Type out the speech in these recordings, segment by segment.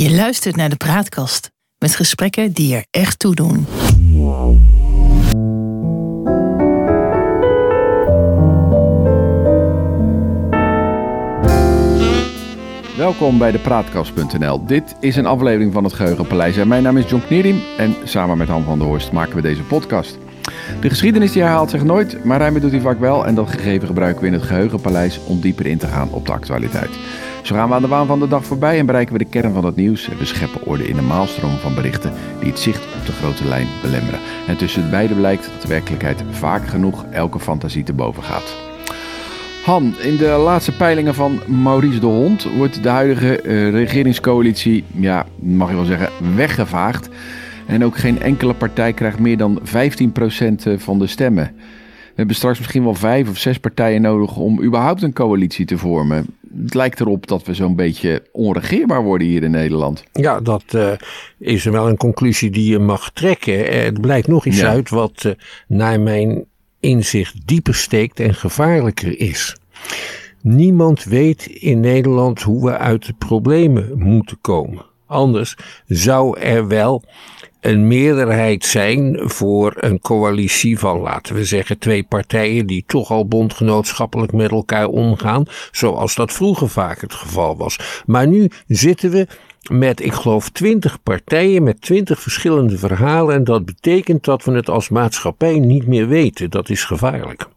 Je luistert naar de Praatkast met gesprekken die er echt toe doen. Welkom bij de Praatkast.nl. Dit is een aflevering van het Geheugenpaleis. En mijn naam is John Knierim en samen met Han van der Horst maken we deze podcast. De geschiedenis die herhaalt zich nooit, maar Rijmen doet hij vaak wel. En dat gegeven gebruiken we in het Geheugenpaleis om dieper in te gaan op de actualiteit. Zo gaan we aan de waan van de dag voorbij en bereiken we de kern van het nieuws. En we scheppen orde in de maalstroom van berichten die het zicht op de grote lijn belemmeren. En tussen beide blijkt dat de werkelijkheid vaak genoeg elke fantasie te boven gaat. Han, in de laatste peilingen van Maurice de Hond wordt de huidige uh, regeringscoalitie, ja, mag je wel zeggen, weggevaagd. En ook geen enkele partij krijgt meer dan 15% van de stemmen. We hebben straks misschien wel vijf of zes partijen nodig om überhaupt een coalitie te vormen. Het lijkt erop dat we zo'n beetje onregeerbaar worden hier in Nederland. Ja, dat uh, is wel een conclusie die je mag trekken. Het blijkt nog iets ja. uit wat uh, naar mijn inzicht dieper steekt en gevaarlijker is. Niemand weet in Nederland hoe we uit de problemen moeten komen. Anders zou er wel een meerderheid zijn voor een coalitie van, laten we zeggen, twee partijen die toch al bondgenootschappelijk met elkaar omgaan, zoals dat vroeger vaak het geval was. Maar nu zitten we met, ik geloof, twintig partijen met twintig verschillende verhalen en dat betekent dat we het als maatschappij niet meer weten. Dat is gevaarlijk.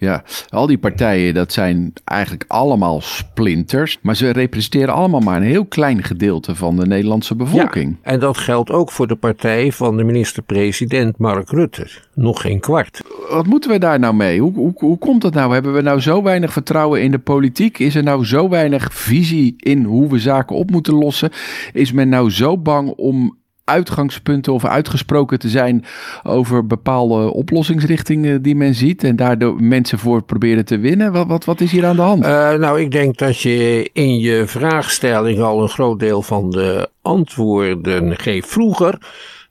Ja, al die partijen, dat zijn eigenlijk allemaal splinters. Maar ze representeren allemaal maar een heel klein gedeelte van de Nederlandse bevolking. Ja, en dat geldt ook voor de partij van de minister-president Mark Rutte. Nog geen kwart. Wat moeten we daar nou mee? Hoe, hoe, hoe komt dat nou? Hebben we nou zo weinig vertrouwen in de politiek? Is er nou zo weinig visie in hoe we zaken op moeten lossen? Is men nou zo bang om uitgangspunten of uitgesproken te zijn over bepaalde oplossingsrichtingen die men ziet en daardoor mensen voor proberen te winnen? Wat, wat, wat is hier aan de hand? Uh, nou, ik denk dat je in je vraagstelling al een groot deel van de antwoorden geeft vroeger.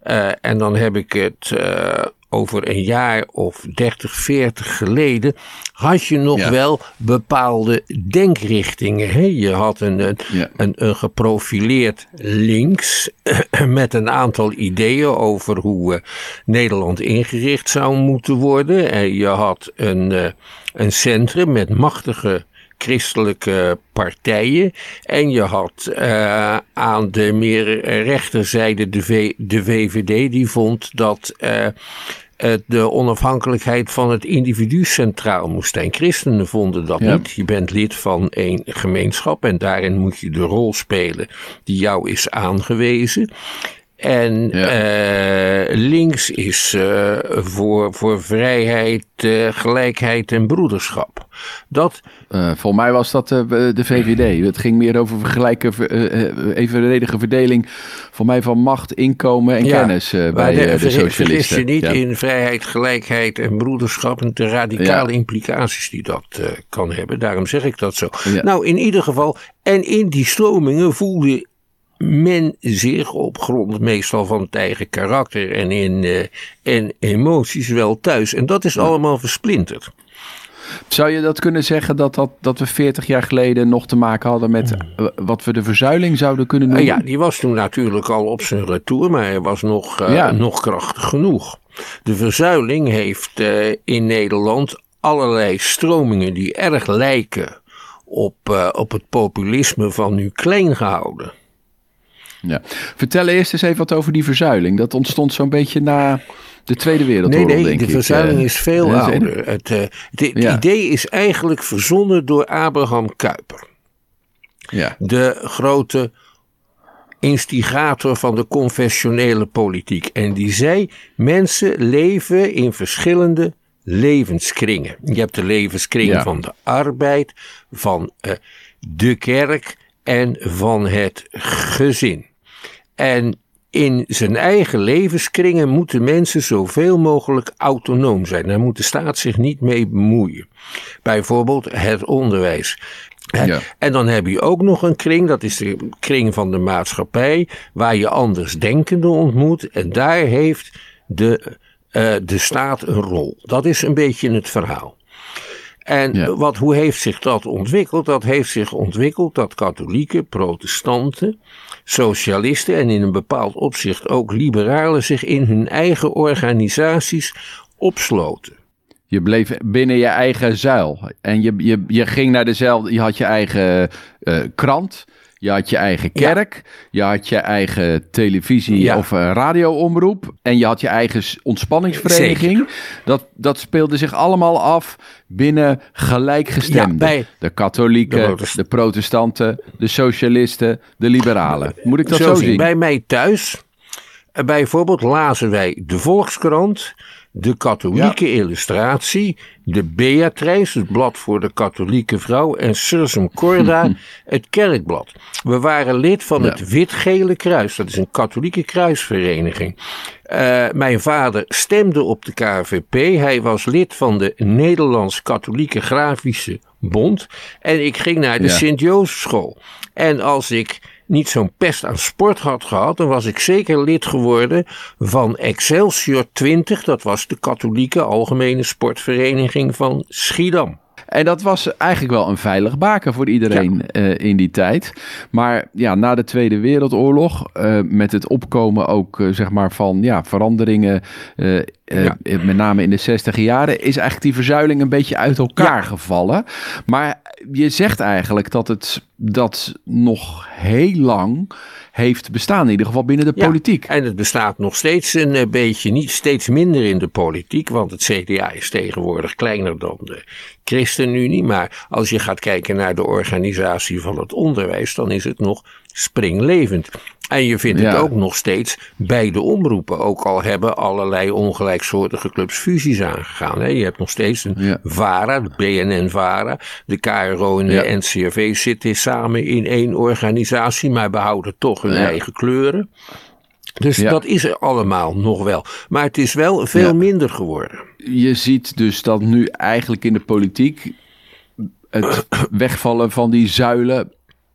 Uh, en dan heb ik het uh, over een jaar of 30, 40 geleden, had je nog ja. wel bepaalde denkrichtingen. Hè? Je had een, een, ja. een, een, geprofileerd links met een aantal ideeën over hoe uh, Nederland ingericht zou moeten worden. En je had een, een centrum met machtige christelijke partijen. En je had uh, aan de meer rechterzijde de, v, de VVD, die vond dat uh, de onafhankelijkheid van het individu centraal moest zijn. Christenen vonden dat ja. niet. Je bent lid van een gemeenschap en daarin moet je de rol spelen die jou is aangewezen. En ja. uh, links is uh, voor, voor vrijheid, uh, gelijkheid en broederschap. Dat, voor mij was dat de VVD. Het ging meer over gelijke, evenredige verdeling. Voor mij van macht, inkomen en ja, kennis bij de, de socialisten. je niet ja. in vrijheid, gelijkheid en broederschap en de radicale implicaties die dat kan hebben. Daarom zeg ik dat zo. Nou, in ieder geval, en in die stromingen voelde men zich op grond meestal van het eigen karakter en in uh, en emoties wel thuis. En dat is ja. allemaal versplinterd. Zou je dat kunnen zeggen dat, dat, dat we 40 jaar geleden nog te maken hadden met uh, wat we de verzuiling zouden kunnen noemen? Uh, ja, die was toen natuurlijk al op zijn retour, maar hij was nog, ja. nog krachtig genoeg. De verzuiling heeft in Nederland allerlei stromingen die erg lijken op, op het populisme van nu klein gehouden. Ja. Vertel eerst eens even wat over die verzuiling. Dat ontstond zo'n beetje na de Tweede Wereldoorlog, nee, nee, denk de ik. verzuiling is veel ja, ouder. Het, uh, het ja. idee is eigenlijk verzonnen door Abraham Kuyper. Ja. De grote instigator van de confessionele politiek. En die zei, mensen leven in verschillende levenskringen. Je hebt de levenskring ja. van de arbeid, van uh, de kerk en van het gezin. En in zijn eigen levenskringen moeten mensen zoveel mogelijk autonoom zijn. Daar moet de staat zich niet mee bemoeien. Bijvoorbeeld het onderwijs. Ja. En dan heb je ook nog een kring, dat is de kring van de maatschappij, waar je andersdenkenden ontmoet. En daar heeft de, uh, de staat een rol. Dat is een beetje het verhaal. En Ja. wat, hoe heeft zich dat ontwikkeld? Dat heeft zich ontwikkeld dat katholieken, protestanten, socialisten en in een bepaald opzicht ook liberalen zich in hun eigen organisaties opsloten. Je bleef binnen je eigen zuil. En je, je, je ging naar dezelfde. Je had je eigen eh, krant. Je had je eigen Ja. kerk. Je had je eigen televisie- Ja. of uh, radioomroep. En je had je eigen ontspanningsvereniging. Dat, dat speelde zich allemaal af binnen gelijkgestemden. Ja, de katholieken, De de, protest- protestanten, de socialisten, de liberalen. Moet ik dat zo, zien? Bij mij thuis, eh, bijvoorbeeld, lazen wij de Volkskrant, de katholieke illustratie, de Beatrice, het blad voor de katholieke vrouw, en Sursum Corda, het kerkblad. We waren lid van Ja. het Wit-Gele Kruis, dat is een katholieke kruisvereniging. Eh, mijn vader stemde op de KVP. Hij was lid van de Nederlands-Katholieke Grafische Bond. En ik ging naar de Ja. Sint-Jozefschool. En als ik niet zo'n pest aan sport had gehad, dan was ik zeker lid geworden van Excelsior 20. Dat was de katholieke algemene sportvereniging van Schiedam. En dat was eigenlijk wel een veilig baken voor iedereen eh, in die tijd. Maar ja, na de Tweede Wereldoorlog, eh, met het opkomen ook eh, zeg maar van ja, veranderingen, eh, eh, Ja. met name in de 60 jaren, is eigenlijk die verzuiling een beetje uit elkaar gevallen. Maar je zegt eigenlijk dat het dat nog heel lang heeft bestaan, in ieder geval binnen de Ja, politiek. En het bestaat nog steeds een eh, beetje, niet steeds minder in de politiek, want het CDA is tegenwoordig kleiner dan de ChristenUnie. Maar als je gaat kijken naar de organisatie van het onderwijs, dan is het nog springlevend. En je vindt Ja. het ook nog steeds bij de omroepen. Ook al hebben allerlei ongelijksoortige clubs fusies aangegaan. Hè. Je hebt nog steeds een Ja. VARA, de BNN-VARA. De KRO en de Ja. NCRV zitten samen in één organisatie, maar behouden toch hun eigen kleuren. Dus Ja. dat is er allemaal nog wel. Maar het is wel veel Ja. minder geworden. je ziet dus dat nu eigenlijk in de politiek het wegvallen van die zuilen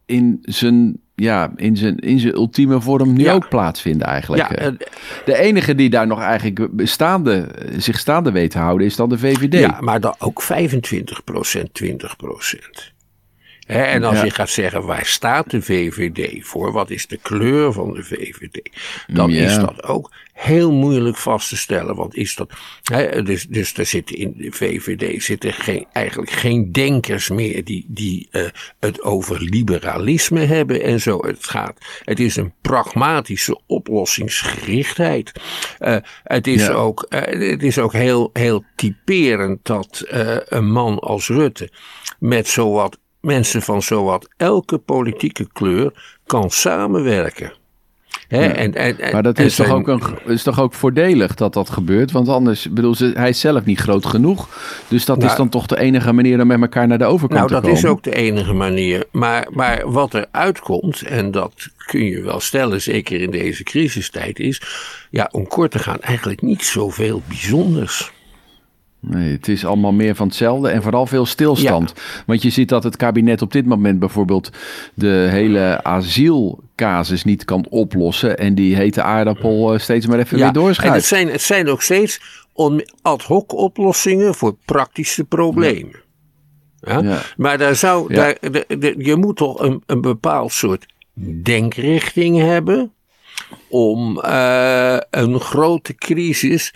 in zijn, ja, in zijn, in zijn ultieme vorm nu Ja. ook plaatsvinden eigenlijk. Ja, eh, De enige die daar nog eigenlijk staande, zich staande weet te houden is dan de VVD. ja, maar dan ook 25 procent, 20 procent. En als Ja. je gaat zeggen, waar staat de VVD voor? Wat is de kleur van de VVD? Dan Ja. is dat ook heel moeilijk vast te stellen. Want is dat. Dus, dus er zitten in de VVD zitten geen, eigenlijk geen denkers meer die, die eh, het over liberalisme hebben en zo. Het gaat. Het is een pragmatische oplossingsgerichtheid. Eh, het, is Ja. ook, eh, het is ook heel, heel typerend dat een man als Rutte met zowat mensen van zowat elke politieke kleur kan samenwerken. Hè, en, en, en- Maar dat en is toch, ook een, is toch ook voordelig dat dat gebeurt? Want anders, bedoel, ze, hij is zelf niet groot genoeg. Dus dat is Nou, dan toch de enige manier om met elkaar naar de overkant Nou, te dat komen. is ook de enige manier. Maar, maar wat er uitkomt, en dat kun je wel stellen, zeker in deze crisistijd, is, ja, om kort te gaan, eigenlijk niet zoveel bijzonders. Nee, het is allemaal meer van hetzelfde en vooral veel stilstand. Want je ziet dat het kabinet op dit moment bijvoorbeeld de hele asielcasus niet kan oplossen. En die hete aardappel eh, steeds maar even weer en het doorschuift. zijn, het zijn ook steeds ad hoc oplossingen voor praktische problemen. Ja? Ja. Maar daar zou, Ja. daar, de, de- je moet toch een, een bepaald soort denkrichting hebben om eh, een grote crisis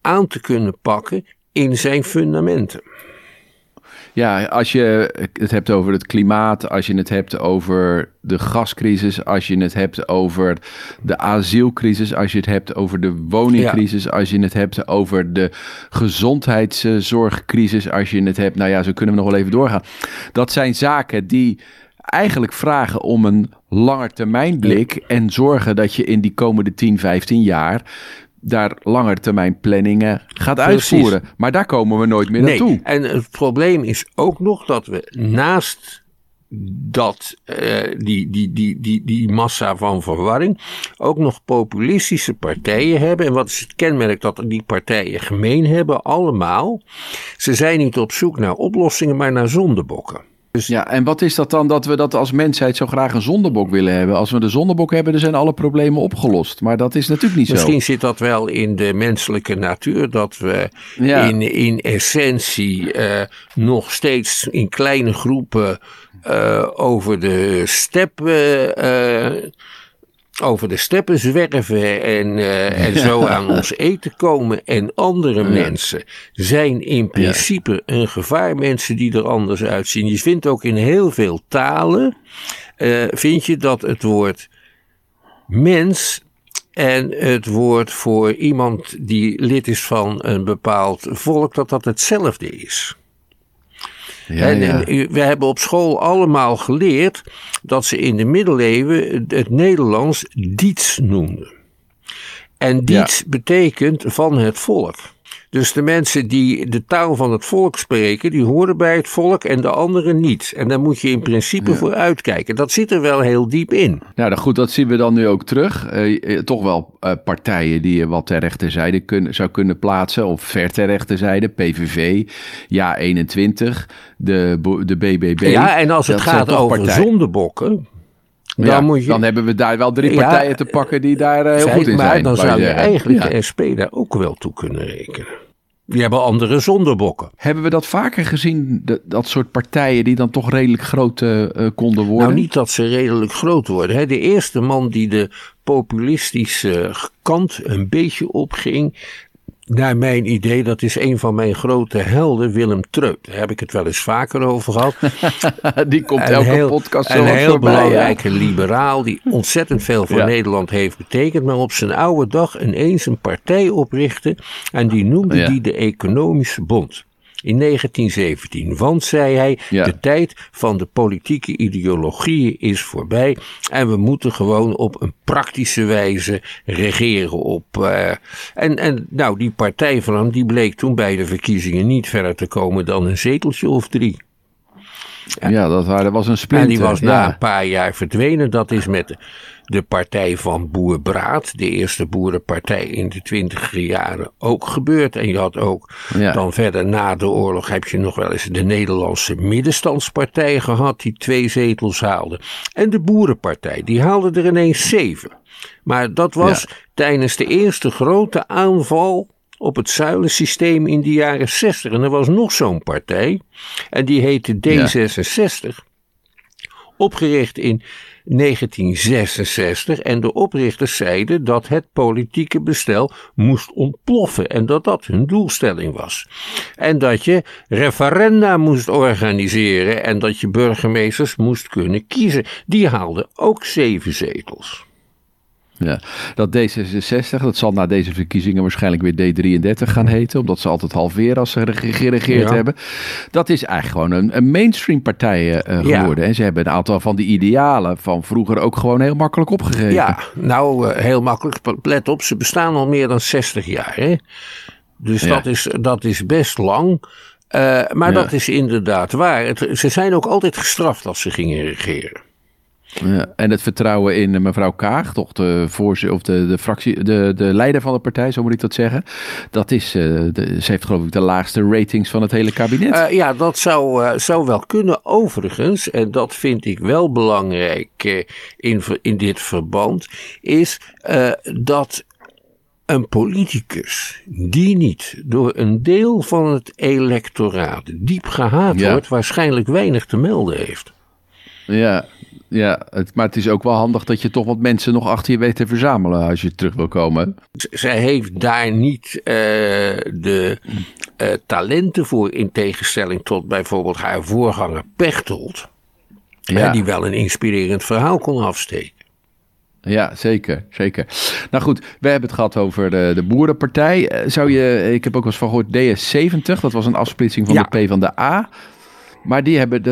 aan te kunnen pakken in zijn fundamenten. Ja, als je het hebt over het klimaat, als je het hebt over de gascrisis, als je het hebt over de asielcrisis, als je het hebt over de woningcrisis, als je het hebt over de gezondheidszorgcrisis, als je het hebt, nou ja, zo kunnen we nog wel even doorgaan. Dat zijn zaken die eigenlijk vragen om een langetermijnblik en zorgen dat je in die komende 10, 15 jaar daar langetermijn planningen gaat Precies. uitvoeren. Maar daar komen we nooit meer naartoe. Nee, en het probleem is ook nog dat we naast dat, eh, die, die, die, die, die massa van verwarring ook nog populistische partijen hebben. En wat is het kenmerk dat die partijen gemeen hebben? Allemaal. Ze zijn niet op zoek naar oplossingen, maar naar zondebokken. Dus, ja, en wat is dat dan dat we dat als mensheid zo graag een zondebok willen hebben? Als we de zondebok hebben, dan zijn alle problemen opgelost. Maar dat is natuurlijk niet Misschien zo. Misschien zit dat wel in de menselijke natuur, dat we in, in essentie uh, nog steeds in kleine groepen uh, over de steppen. Over de steppen zwerven en, uh, en zo aan ons eten komen. En andere mensen zijn in principe een gevaar. Mensen die er anders uitzien. Je vindt ook in heel veel talen, uh, vind je dat het woord mens en het woord voor iemand die lid is van een bepaald volk, dat dat hetzelfde is. Ja, en, ja. we hebben op school allemaal geleerd dat ze in de middeleeuwen het Nederlands diets noemden. En diets betekent van het volk. Dus de mensen die de taal van het volk spreken, die horen bij het volk en de anderen niet. En daar moet je in principe voor uitkijken. Dat zit er wel heel diep in. Ja, goed, dat zien we dan nu ook terug. Uh, toch wel uh, partijen die je wat ter rechterzijde kun, zou kunnen plaatsen, of ver ter rechterzijde, PVV, Ja 21, de, de BBB. Ja, en als het gaat over partijen. zondebokken, dan, ja, moet je, dan hebben we daar wel drie partijen te pakken die daar uh, heel goed in maar zijn. Dan zou je eigenlijk de SP daar ook wel toe kunnen rekenen. Die hebben andere zondebokken. Hebben we dat vaker gezien, de, dat soort partijen die dan toch redelijk groot uh, konden worden? Nou, niet dat ze redelijk groot worden. Hè. De eerste man die de populistische kant een beetje opging, naar mijn idee, dat is een van mijn grote helden, Willem Treut. Daar heb ik het wel eens vaker over gehad. die komt elke heel, podcast zo Een heel voorbij, belangrijke liberaal die ontzettend veel voor Nederland heeft betekend. Maar op zijn oude dag ineens een partij oprichtte en die noemde ja. die de Economische Bond in 1917. Want, zei hij, ja. de tijd van de politieke ideologieën is voorbij en we moeten gewoon op een praktische wijze regeren. Op, uh, en, en nou, die partij van hem die bleek toen bij de verkiezingen niet verder te komen dan een zeteltje of drie. Ja, dat, dat was een splinter. En die was na een paar jaar verdwenen. Dat is met de partij van Boer Braat, de eerste boerenpartij in de twintiger jaren, ook gebeurd. En je had ook dan verder na de oorlog heb je nog wel eens de Nederlandse middenstandspartij gehad, die twee zetels haalde. En de boerenpartij, die haalde er ineens zeven. Maar dat was tijdens de eerste grote aanval op het zuilensysteem in de jaren 60. En er was nog zo'n partij, en die heette D66, opgericht in 1966 en de oprichters zeiden dat het politieke bestel moest ontploffen en dat dat hun doelstelling was. En dat je referenda moest organiseren en dat je burgemeesters moest kunnen kiezen. Die haalden ook zeven zetels. Ja, dat D66, dat zal na deze verkiezingen waarschijnlijk weer D33 gaan heten, omdat ze altijd halveren als ze geregeerd hebben. Dat is eigenlijk gewoon een, een mainstream partij uh, geworden. En ze hebben een aantal van die idealen van vroeger ook gewoon heel makkelijk opgegeven. Ja, nou uh, heel makkelijk. Let op, ze bestaan al meer dan 60 jaar. Hè? Dus dat, is, dat is best lang. Uh, maar dat is inderdaad waar. Het, ze zijn ook altijd gestraft als ze gingen regeren. Ja, en het vertrouwen in eh, mevrouw Kaag, toch de, voorzitter, of de, de, fractie, de, de leider van de partij, zo moet ik dat zeggen. Dat is, uh, de, ze heeft geloof ik de laagste ratings van het hele kabinet. Uh, ja, dat zou, uh, zou wel kunnen. Overigens, en dat vind ik wel belangrijk in, in dit verband, is dat een politicus die niet door een deel van het electoraat diep gehaat ja. wordt, waarschijnlijk weinig te melden heeft. Ja, ja het, maar het is ook wel handig dat je toch wat mensen nog achter je weet te verzamelen als je terug wil komen. Zij heeft daar niet uh, de uh, talenten voor in tegenstelling tot bijvoorbeeld haar voorganger Pechtold. Ja. die wel een inspirerend verhaal kon afsteken. Ja, zeker, zeker. Nou goed, we hebben het gehad over de, de Boerenpartij. Eh, zou je, ik heb ook wel eens van gehoord, DS70, dat was een afsplitsing van ja. de P van de A. Maar die hebben,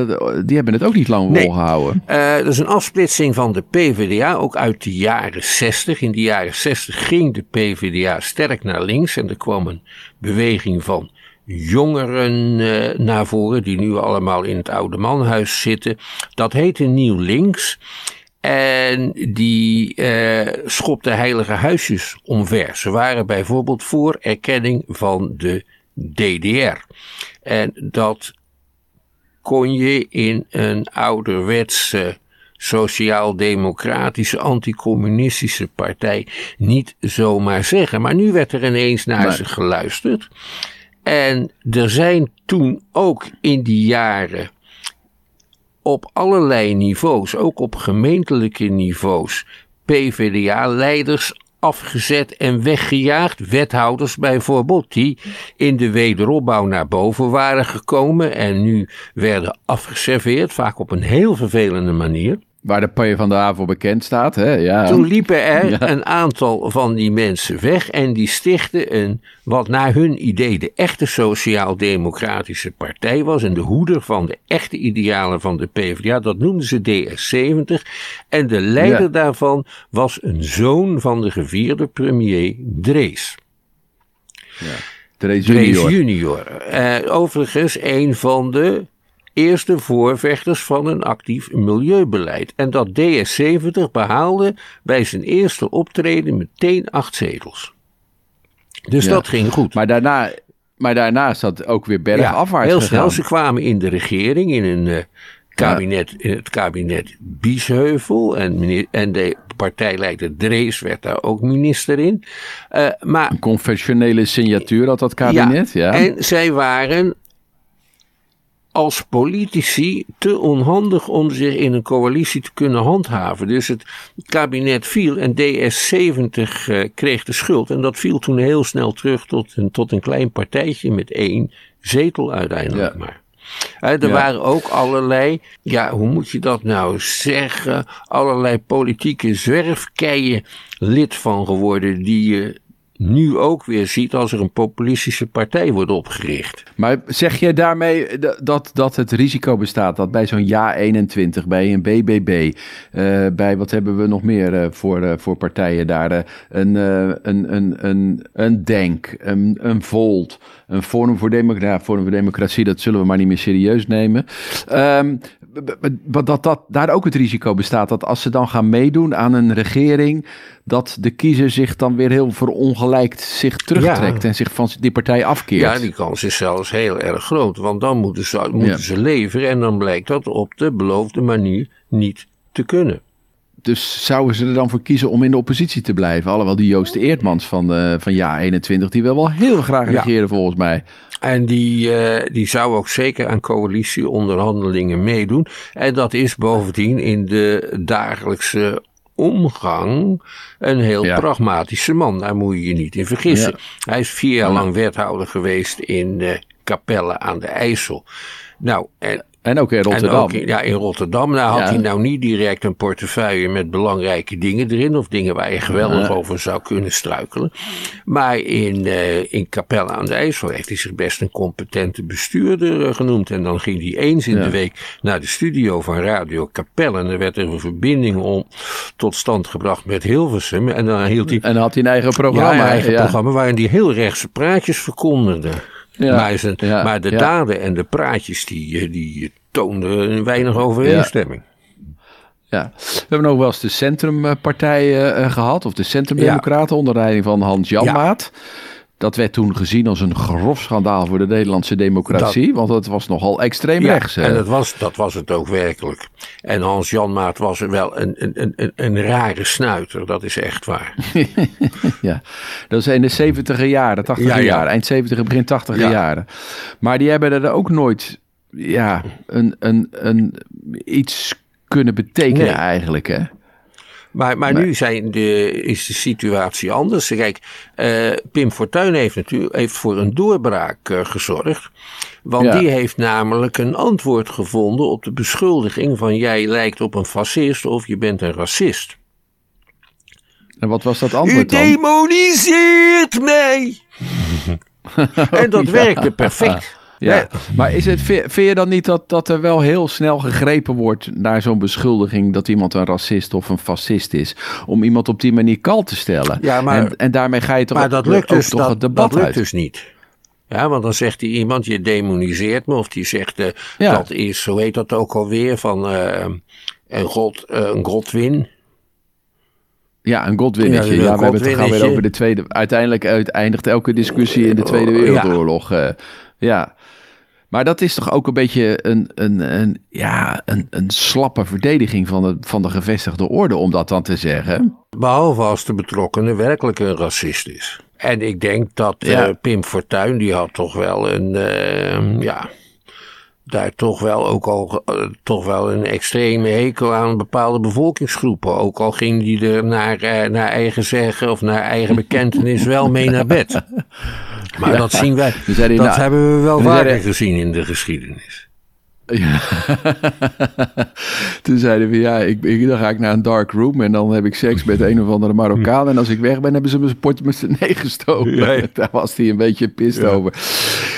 die hebben het ook niet lang nee. volgehouden. Uh, dat is een afsplitsing van de PvdA, ook uit de jaren 60. In de jaren 60 ging de PvdA sterk naar links en er kwam een beweging van jongeren uh, naar voren, die nu allemaal in het oude manhuis zitten. Dat heette Nieuw Links. En die uh, schopte heilige huisjes omver. Ze waren bijvoorbeeld voor erkenning van de DDR. En dat kon je in een ouderwetse sociaal-democratische, anticommunistische partij niet zomaar zeggen. Maar nu werd er ineens naar ze geluisterd. En er zijn toen ook in die jaren op allerlei niveaus, ook op gemeentelijke niveaus, PvdA-leiders afgezet en weggejaagd. Wethouders bijvoorbeeld, die in de wederopbouw naar boven waren gekomen en nu werden afgeserveerd, vaak op een heel vervelende manier. Waar de de Haven bekend staat. Hè? Ja. Toen liepen er een aantal van die mensen weg en die stichten een, wat naar hun idee de echte sociaal-democratische partij was en de hoeder van de echte idealen van de PvdA. Dat noemden ze DS70 en de leider daarvan was een zoon van de gevierde premier Drees. Ja. Drees junior. Drees junior. Uh, overigens een van de eerste voorvechters van een actief milieubeleid. En dat DS70 behaalde bij zijn eerste optreden meteen acht zetels. Dus dat ging goed. Maar daarna, maar daarna zat ook weer bergafwaarts ja, heel snel. Ze kwamen in de regering in een uh, kabinet, in het kabinet Biesheuvel. En, en de partijleider Drees werd daar ook minister in. Uh, maar, een conventionele signatuur had dat kabinet, ja. En zij waren als politici te onhandig om zich in een coalitie te kunnen handhaven. Dus het kabinet viel en DS70 uh, eh, kreeg de schuld. En dat viel toen heel snel terug tot een, tot een klein partijtje met één zetel uiteindelijk ja. maar. Er waren ook allerlei, ja, hoe moet je dat nou zeggen? Allerlei politieke zwerfkeien lid van geworden die je nu ook weer ziet als er een populistische partij wordt opgericht. Maar zeg je daarmee dat, dat het risico bestaat dat bij zo'n Ja 21, bij een BBB, eh, bij wat hebben we nog meer uh, voor, uh, voor partijen daar, een, een, een, een, een Denk, een, een Volt, een Forum voor, Democratie, Forum voor Democratie, dat zullen we maar niet meer serieus nemen. Um, dat, dat daar ook het risico bestaat dat als ze dan gaan meedoen aan een regering, dat de kiezer zich dan weer heel verongelijkt zich terugtrekt en zich van die partij afkeert. Ja, die kans is zelfs heel erg groot, want dan moeten ze, moeten ze leveren en dan blijkt dat op de beloofde manier niet te kunnen. Dus zouden ze er dan voor kiezen om in de oppositie te blijven? Alhoewel die Joost Eertmans van, uh, van Ja 21, die wil wel heel graag regeren volgens mij. En die, uh, die zou ook zeker aan coalitieonderhandelingen meedoen. En dat is bovendien in de dagelijkse omgang een heel pragmatische man. Daar moet je je niet in vergissen. Hij is vier jaar lang wethouder geweest in uh, Capelle aan de IJssel. Nou, en en ook in Rotterdam. ja, in Rotterdam. Nou had hij nou niet direct een portefeuille met belangrijke dingen erin. Of dingen waar je geweldig over zou kunnen struikelen. Maar in, uh, in Capelle aan de IJssel heeft hij zich best een competente bestuurder uh, genoemd. En dan ging hij eens in de week naar de studio van Radio Capelle. En er werd er een verbinding om, tot stand gebracht met Hilversum. En dan hield hij... En had hij een eigen programma. Ja, een eigen programma waarin hij heel rechtse praatjes verkondigde. Ja, maar, de daden en de praatjes die, eh, die toonden weinig overeenstemming. Ja, we hebben ook wel eens de centrumpartijen uh, gehad, of de centrumdemocraten onder leiding van Hans Janmaat. Dat werd toen gezien als een grof schandaal voor de Nederlandse democratie. want het was nogal extreem ja, rechts. En dat was, dat was het ook werkelijk. En Hans Janmaat was wel een, een, een, een rare snuiter, dat is echt waar. ja, dat is in de 70 jaren, 80 ja, jaren, eind 70 begin 80 jaren. Maar die hebben er ook nooit ja, een, een, een, iets kunnen betekenen eigenlijk. Hè? Maar, maar, nu zijn de, is de situatie anders. Kijk, uh, Pim Fortuyn heeft, natuurlijk, heeft voor een doorbraak uh, gezorgd. Want die heeft namelijk een antwoord gevonden op de beschuldiging van jij lijkt op een fascist of je bent een racist. En wat was dat antwoord dan? U demoniseert mij! en dat werkte perfect. Ja, maar is het, vind je dan niet dat, dat er wel heel snel gegrepen wordt naar zo'n beschuldiging dat iemand een racist of een fascist is? Om iemand op die manier kal te stellen. Ja, maar, en, en daarmee ga je toch, maar dat lukt dus, toch dat, het debat dat lukt dus niet. Ja, want dan zegt hij iemand, je demoniseert me. Of die zegt, uh, dat is, hoe heet dat ook alweer, van uh, een, god, uh, een godwin. Ja, een godwinnetje. Ja, ja, we hebben het gaan weer over de tweede. Uiteindelijk eindigt elke discussie in de Tweede Wereldoorlog. Ja. Maar dat is toch ook een beetje een, een, een, ja, een, een slappe verdediging van de, van de gevestigde orde, om dat dan te zeggen. Behalve als de betrokkenen werkelijk een racist is. En ik denk dat Ja. eh, Pim Fortuyn, die had toch wel een, eh, ja, daar toch wel ook al, eh, toch wel een extreme hekel aan bepaalde bevolkingsgroepen. Ook al ging die er naar, naar eigen zeggen of naar eigen bekentenis wel mee naar bed. Maar dat zien wij, dat nou, hebben we wel vaker hij- gezien in de geschiedenis. Ja. Toen zeiden we, ja, ik, ik, dan ga ik naar een dark room en dan heb ik seks met een of andere Marokkaan. En als ik weg ben, hebben ze een potje met z'n nee gestoken. Ja, ja. Daar was hij een beetje pist over.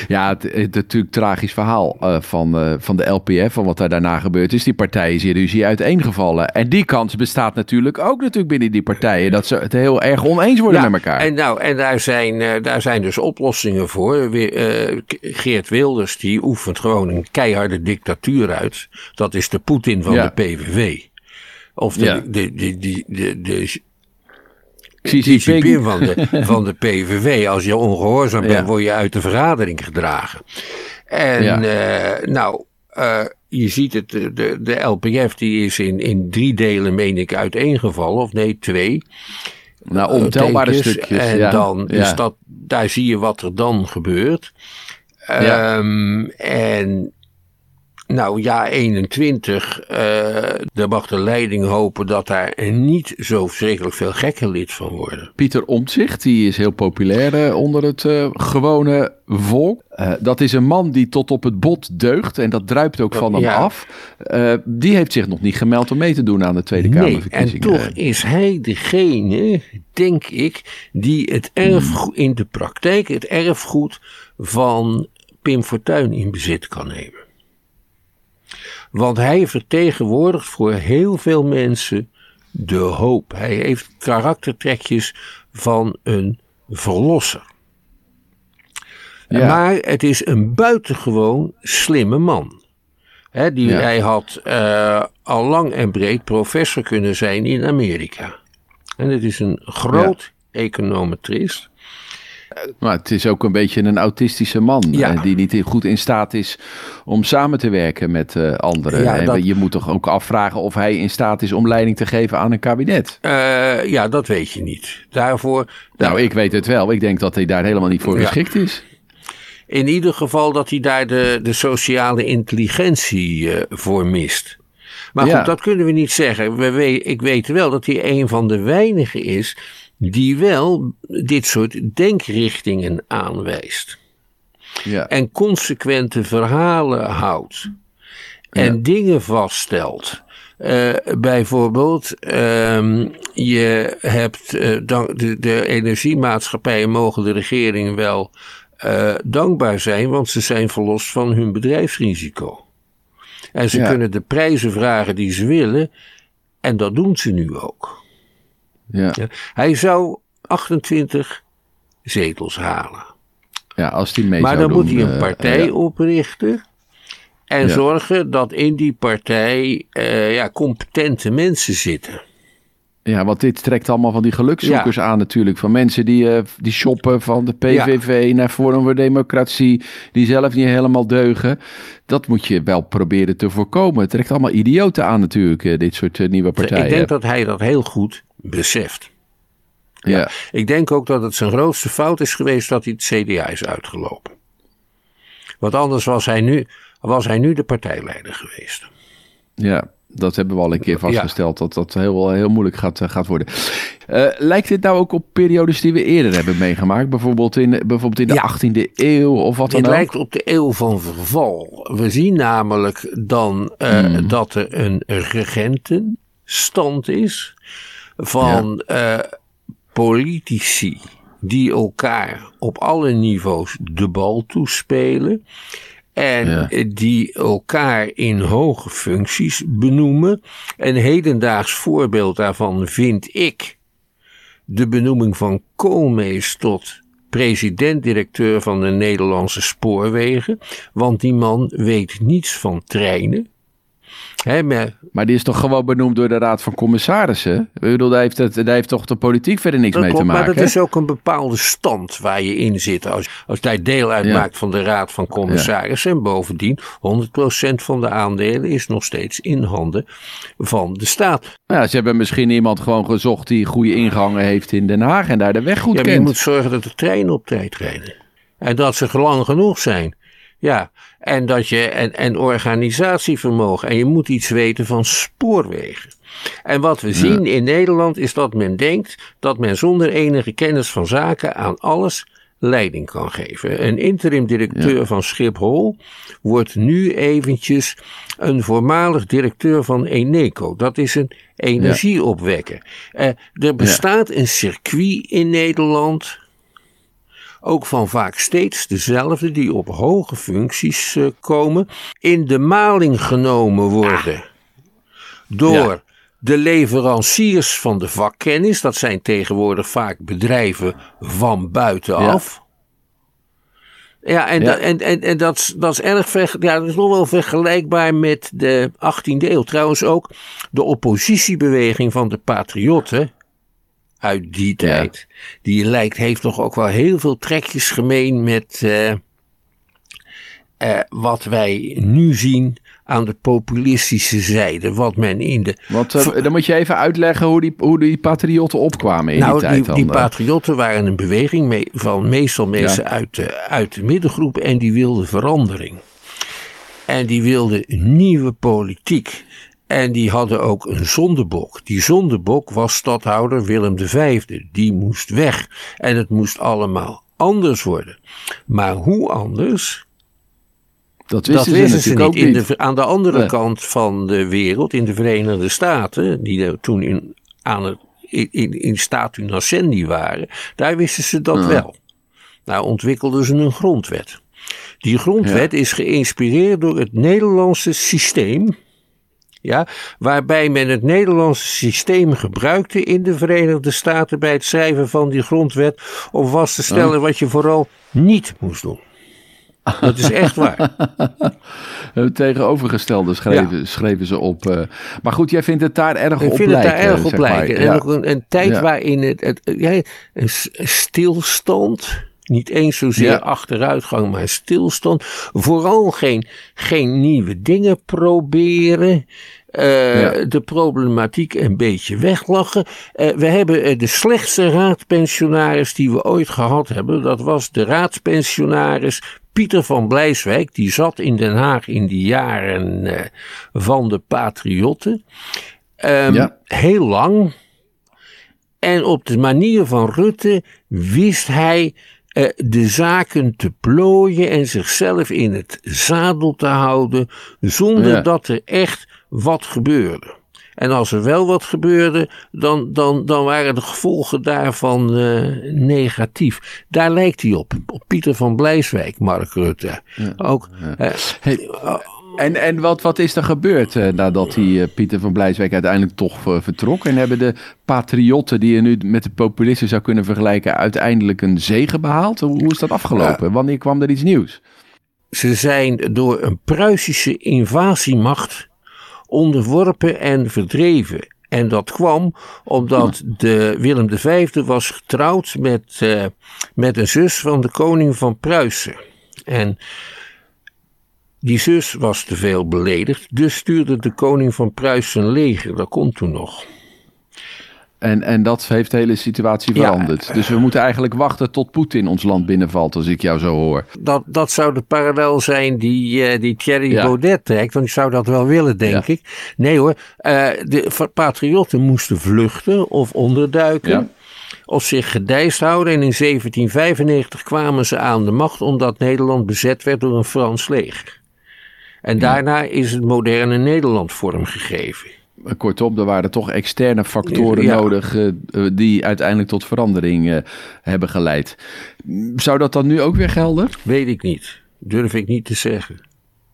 Ja, het, het, natuurlijk tragisch verhaal eh, van, eh, van de LPF, van wat daar daarna gebeurd is. Die partijen is hier ruzie uiteengevallen. En die kans bestaat natuurlijk ook natuurlijk binnen die partijen. Dat ze het heel erg oneens worden met elkaar. En, nou, en daar, zijn, eh, daar zijn dus oplossingen voor. We- Geert Wilders die oefent gewoon een keiharde dictatuur uit. Dat is de Poetin van Ja. de PVV. Of de, Ja. de, de, de, de, de, Xi Jinping. Van de, van de PVV. Als je ongehoorzaam bent, Ja. word je uit de vergadering gedragen. En Ja. eh, nou, eh, je ziet het, de, de, LPF die is in, in drie delen, meen ik, uiteengevallen. Of nee, twee. Nou, ontelbare tekens. stukjes. En ja. dan, Ja. dat, daar zie je wat er dan gebeurt. Ehm, en nou ja, 21, eh daar mag de leiding hopen dat daar niet zo verschrikkelijk veel gekken lid van worden. Pieter Omtzigt, die is heel populair eh, onder het eh, gewone volk. Dat is een man die tot op het bot deugt en dat druipt ook van hem Ja. af. Die heeft zich nog niet gemeld om mee te doen aan de Tweede Nee, en toch is hij degene, denk ik, die het erfgoed, in de praktijk het erfgoed van Pim Fortuyn in bezit kan nemen. Want hij vertegenwoordigt voor heel veel mensen de hoop. Hij heeft karaktertrekjes van een verlosser. Ja. Maar het is een buitengewoon slimme man. Die, Ja. Hij had eh, al lang en breed professor kunnen zijn in Amerika. En het is een groot econometrist. Maar het is ook een beetje een autistische man. Ja. eh, die niet goed in staat is om samen te werken met eh, anderen. Ja, en dat- je moet toch ook afvragen of hij in staat is om leiding te geven aan een kabinet. Eh, ja, dat weet je niet. Daarvoor, Nou, ik weet het wel. Ik denk dat hij daar helemaal niet voor Ja. geschikt is. in ieder geval dat hij daar de, de sociale intelligentie voor mist. Maar goed, dat kunnen we niet zeggen. We we- ik weet wel dat hij een van de weinigen is die wel dit soort denkrichtingen aanwijst. Ja. en consequente verhalen houdt en Ja. dingen vaststelt. Eh, bijvoorbeeld, ehm, je hebt eh, dank- de, de energiemaatschappijen mogen de regering wel eh, dankbaar zijn, want ze zijn verlost van hun bedrijfsrisico. En ze Ja. kunnen de prijzen vragen die ze willen, en dat doen ze nu ook. Ja. Ja. Hij zou 28 zetels halen. ja, als hij mee Maar dan moet hij een eh, partij ja. oprichten. En Ja. zorgen dat in die partij eh, ja, competente mensen zitten. Ja, want dit trekt allemaal van die gelukzoekers aan natuurlijk. Van mensen die, eh, die shoppen van de PVV naar Forum voor Democratie. Die zelf niet helemaal deugen. Dat moet je wel proberen te voorkomen. Het trekt allemaal idioten aan natuurlijk, dit soort nieuwe partijen. Ik denk dat hij dat heel goed beseft. ja. Ik denk ook dat het zijn grootste fout is geweest dat hij het CDA is uitgelopen. Want anders was hij nu, was hij nu de partijleider geweest. ja, dat hebben we al een keer vastgesteld. Dat dat heel, heel moeilijk gaat, eh, gaat worden. Eh, lijkt dit nou ook op periodes die we eerder hebben meegemaakt? Bijvoorbeeld in, bijvoorbeeld in de Ja. 18e eeuw of wat dan Het ook? lijkt op de eeuw van verval. We zien namelijk dan eh, Hmm. dat er een regentenstand is van eh, politici die elkaar op alle niveaus de bal toespelen. En Ja. die elkaar in hoge functies benoemen. Een hedendaags voorbeeld daarvan vind ik de benoeming van Koolmees tot president-directeur van de Nederlandse spoorwegen. Want die man weet niets van treinen. Hè, maar, Maar die is toch gewoon benoemd door de Raad van Commissarissen? Ik bedoel, daar heeft, het, daar heeft toch de politiek verder niks dat mee klopt, te maken? maar dat is ook een bepaalde stand waar je in zit. Als, als jij deel uitmaakt van de Raad van Commissarissen. En bovendien, 100% van de aandelen is nog steeds in handen van de staat. Ja, ze hebben misschien iemand gewoon gezocht die goede ingangen heeft in Den Haag en daar de weg goed Ja, maar je kent. moet zorgen dat de treinen op tijd rijden. En dat ze lang genoeg zijn. Ja, en, dat je, en, en organisatievermogen. En je moet iets weten van spoorwegen. En wat we zien in Nederland is dat men denkt dat men zonder enige kennis van zaken aan alles leiding kan geven. Een interim directeur van Schiphol wordt nu eventjes een voormalig directeur van Eneco. Dat is een energieopwekker. Eh, er bestaat een circuit in Nederland ook van vaak steeds dezelfde die op hoge functies eh, komen, in de maling genomen worden door Ja. de leveranciers van de vakkennis. Dat zijn tegenwoordig vaak bedrijven van buitenaf. Ja, en, Ja. Dat, en, en, en dat, is- dat is erg ver, ja, dat is nog wel vergelijkbaar met de 18e eeuw. Trouwens ook de oppositiebeweging van de patriotten uit die tijd. Die lijkt, heeft toch ook wel heel veel trekjes gemeen met eh, eh, wat wij nu zien aan de populistische zijde. Wat men in de Want eh, dan moet je even uitleggen hoe die, hoe die patriotten opkwamen in nou, die tijd. die, dan, die patriotten waren een beweging mee- van meestal mensen uit, de, uit de middengroep en die wilden verandering. En die wilden nieuwe politiek. En die hadden ook een zondebok. Die zondebok was stadhouder Willem V. Die moest weg. En het moest allemaal anders worden. Maar hoe anders? dat Dat wisten ze niet. In de, aan de andere Nee. kant van de wereld, in de Verenigde Staten, die er toen in, aan het, in, in, in statu nascendi waren, daar wisten ze dat wel. Nou ontwikkelden ze een grondwet. Die grondwet is geïnspireerd door het Nederlandse systeem. Ja, waarbij men het Nederlandse systeem gebruikte in de Verenigde Staten bij het schrijven van die grondwet. Om vast te stellen wat je vooral niet moest doen. Dat is echt waar. Het tegenovergestelde schreven, schreven ze op. eh. maar goed, jij vindt het daar erg Ik op vind het daar lijken, erg op lijken. En Ja. ook een, een tijd Ja. waarin het, het, stilstand, niet eens zozeer Ja. achteruitgang, maar stilstand. Vooral geen, geen nieuwe dingen proberen. eh, Ja. De problematiek een beetje weglachen. Eh, we hebben eh, de slechtste raadpensionaris die we ooit gehad hebben. Dat was de raadspensionaris Pieter van Blijswijk. Die zat in Den Haag in die jaren van de Patriotten. Ehm, Ja. Heel lang. En op de manier van Rutte wist hij eh, de zaken te plooien en zichzelf in het zadel te houden, zonder Ja. dat er echt wat gebeurde. En als er wel wat gebeurde, dan, dan, dan waren de gevolgen daarvan eh, negatief. Daar lijkt hij op. Op Pieter van Blijswijk, Mark Rutte. Ook, eh, Hey, en en wat, wat is er gebeurd eh, nadat die eh, Pieter van Blijswijk uiteindelijk toch eh, vertrok? En hebben de patriotten, die je nu met de populisten zou kunnen vergelijken, uiteindelijk een zege behaald? Hoe, hoe is dat afgelopen? Wanneer kwam er iets nieuws? Ze zijn door een Pruisische invasiemacht onderworpen en verdreven. En dat kwam omdat de Willem V was getrouwd met, met een zus van de koning van Pruisen. En die zus was te veel beledigd, dus stuurde de koning van Pruisen een leger. Dat komt toen nog. En, en dat heeft de hele situatie Ja. veranderd. Dus we moeten eigenlijk wachten tot Poetin ons land binnenvalt, als ik jou zo hoor. Dat, dat zou de parallel zijn die, eh, die Thierry Ja. Baudet trekt. Want die zou dat wel willen, denk Ja. ik. Nee hoor, eh, de patriotten moesten vluchten of onderduiken. Of zich gedijst houden. En in 1795 kwamen ze aan de macht omdat Nederland bezet werd door een Frans leger. En daarna is het moderne Nederland vormgegeven. Kortom, er waren toch externe factoren Ja. nodig eh, eh, die uiteindelijk tot verandering eh, hebben geleid. Zou dat dan nu ook weer gelden? Weet ik niet. Durf ik niet te zeggen.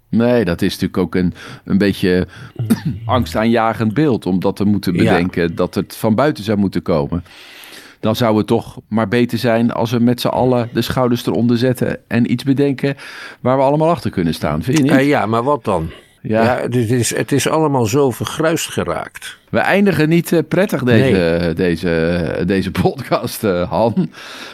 Nee, dat is natuurlijk ook een, een beetje angstaanjagend beeld. Omdat we moeten Ja. bedenken dat het van buiten zou moeten komen. Dan zou het toch maar beter zijn als we met z'n allen de schouders eronder zetten. En iets bedenken waar we allemaal achter kunnen staan. Vind je niet? Eh, ja, maar wat dan? Ja. Ja, het, is, het is allemaal zo vergruist geraakt. We eindigen niet eh, prettig deze, deze, deze podcast, eh, Han.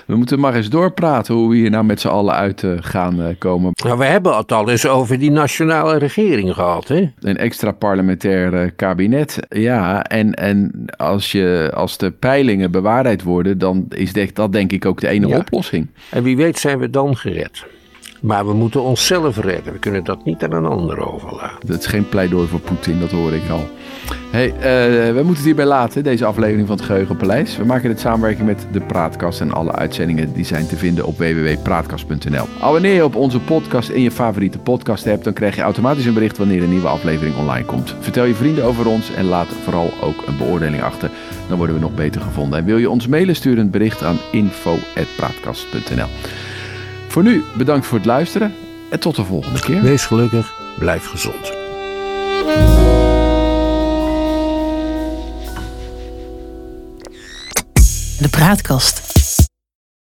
We moeten maar eens doorpraten hoe we hier nou met z'n allen uit eh, gaan eh, komen. Nou, we hebben het al eens over die nationale regering gehad, hè? Een extra parlementair eh, kabinet. Ja, en, en als, je, als de peilingen bewaarheid worden, dan is dat denk ik ook de enige Ja. oplossing. En wie weet zijn we dan gered. Maar we moeten onszelf redden. We kunnen dat niet aan een ander overlaten. Dat is geen pleidooi voor Poetin, dat hoor ik al. Hey, eh, we moeten het hierbij laten, deze aflevering van het Geheugenpaleis. We maken dit samenwerking met de Praatkast en alle uitzendingen die zijn te vinden op www.praatkast.nl. Abonneer je op onze podcast in je favoriete podcast app, dan krijg je automatisch een bericht wanneer een nieuwe aflevering online komt. Vertel je vrienden over ons en laat vooral ook een beoordeling achter, dan worden we nog beter gevonden. En wil je ons mailen, stuur een bericht aan info.praatkast.nl. Voor nu, bedankt voor het luisteren en tot de volgende keer. Wees gelukkig, blijf gezond. De Praatkast.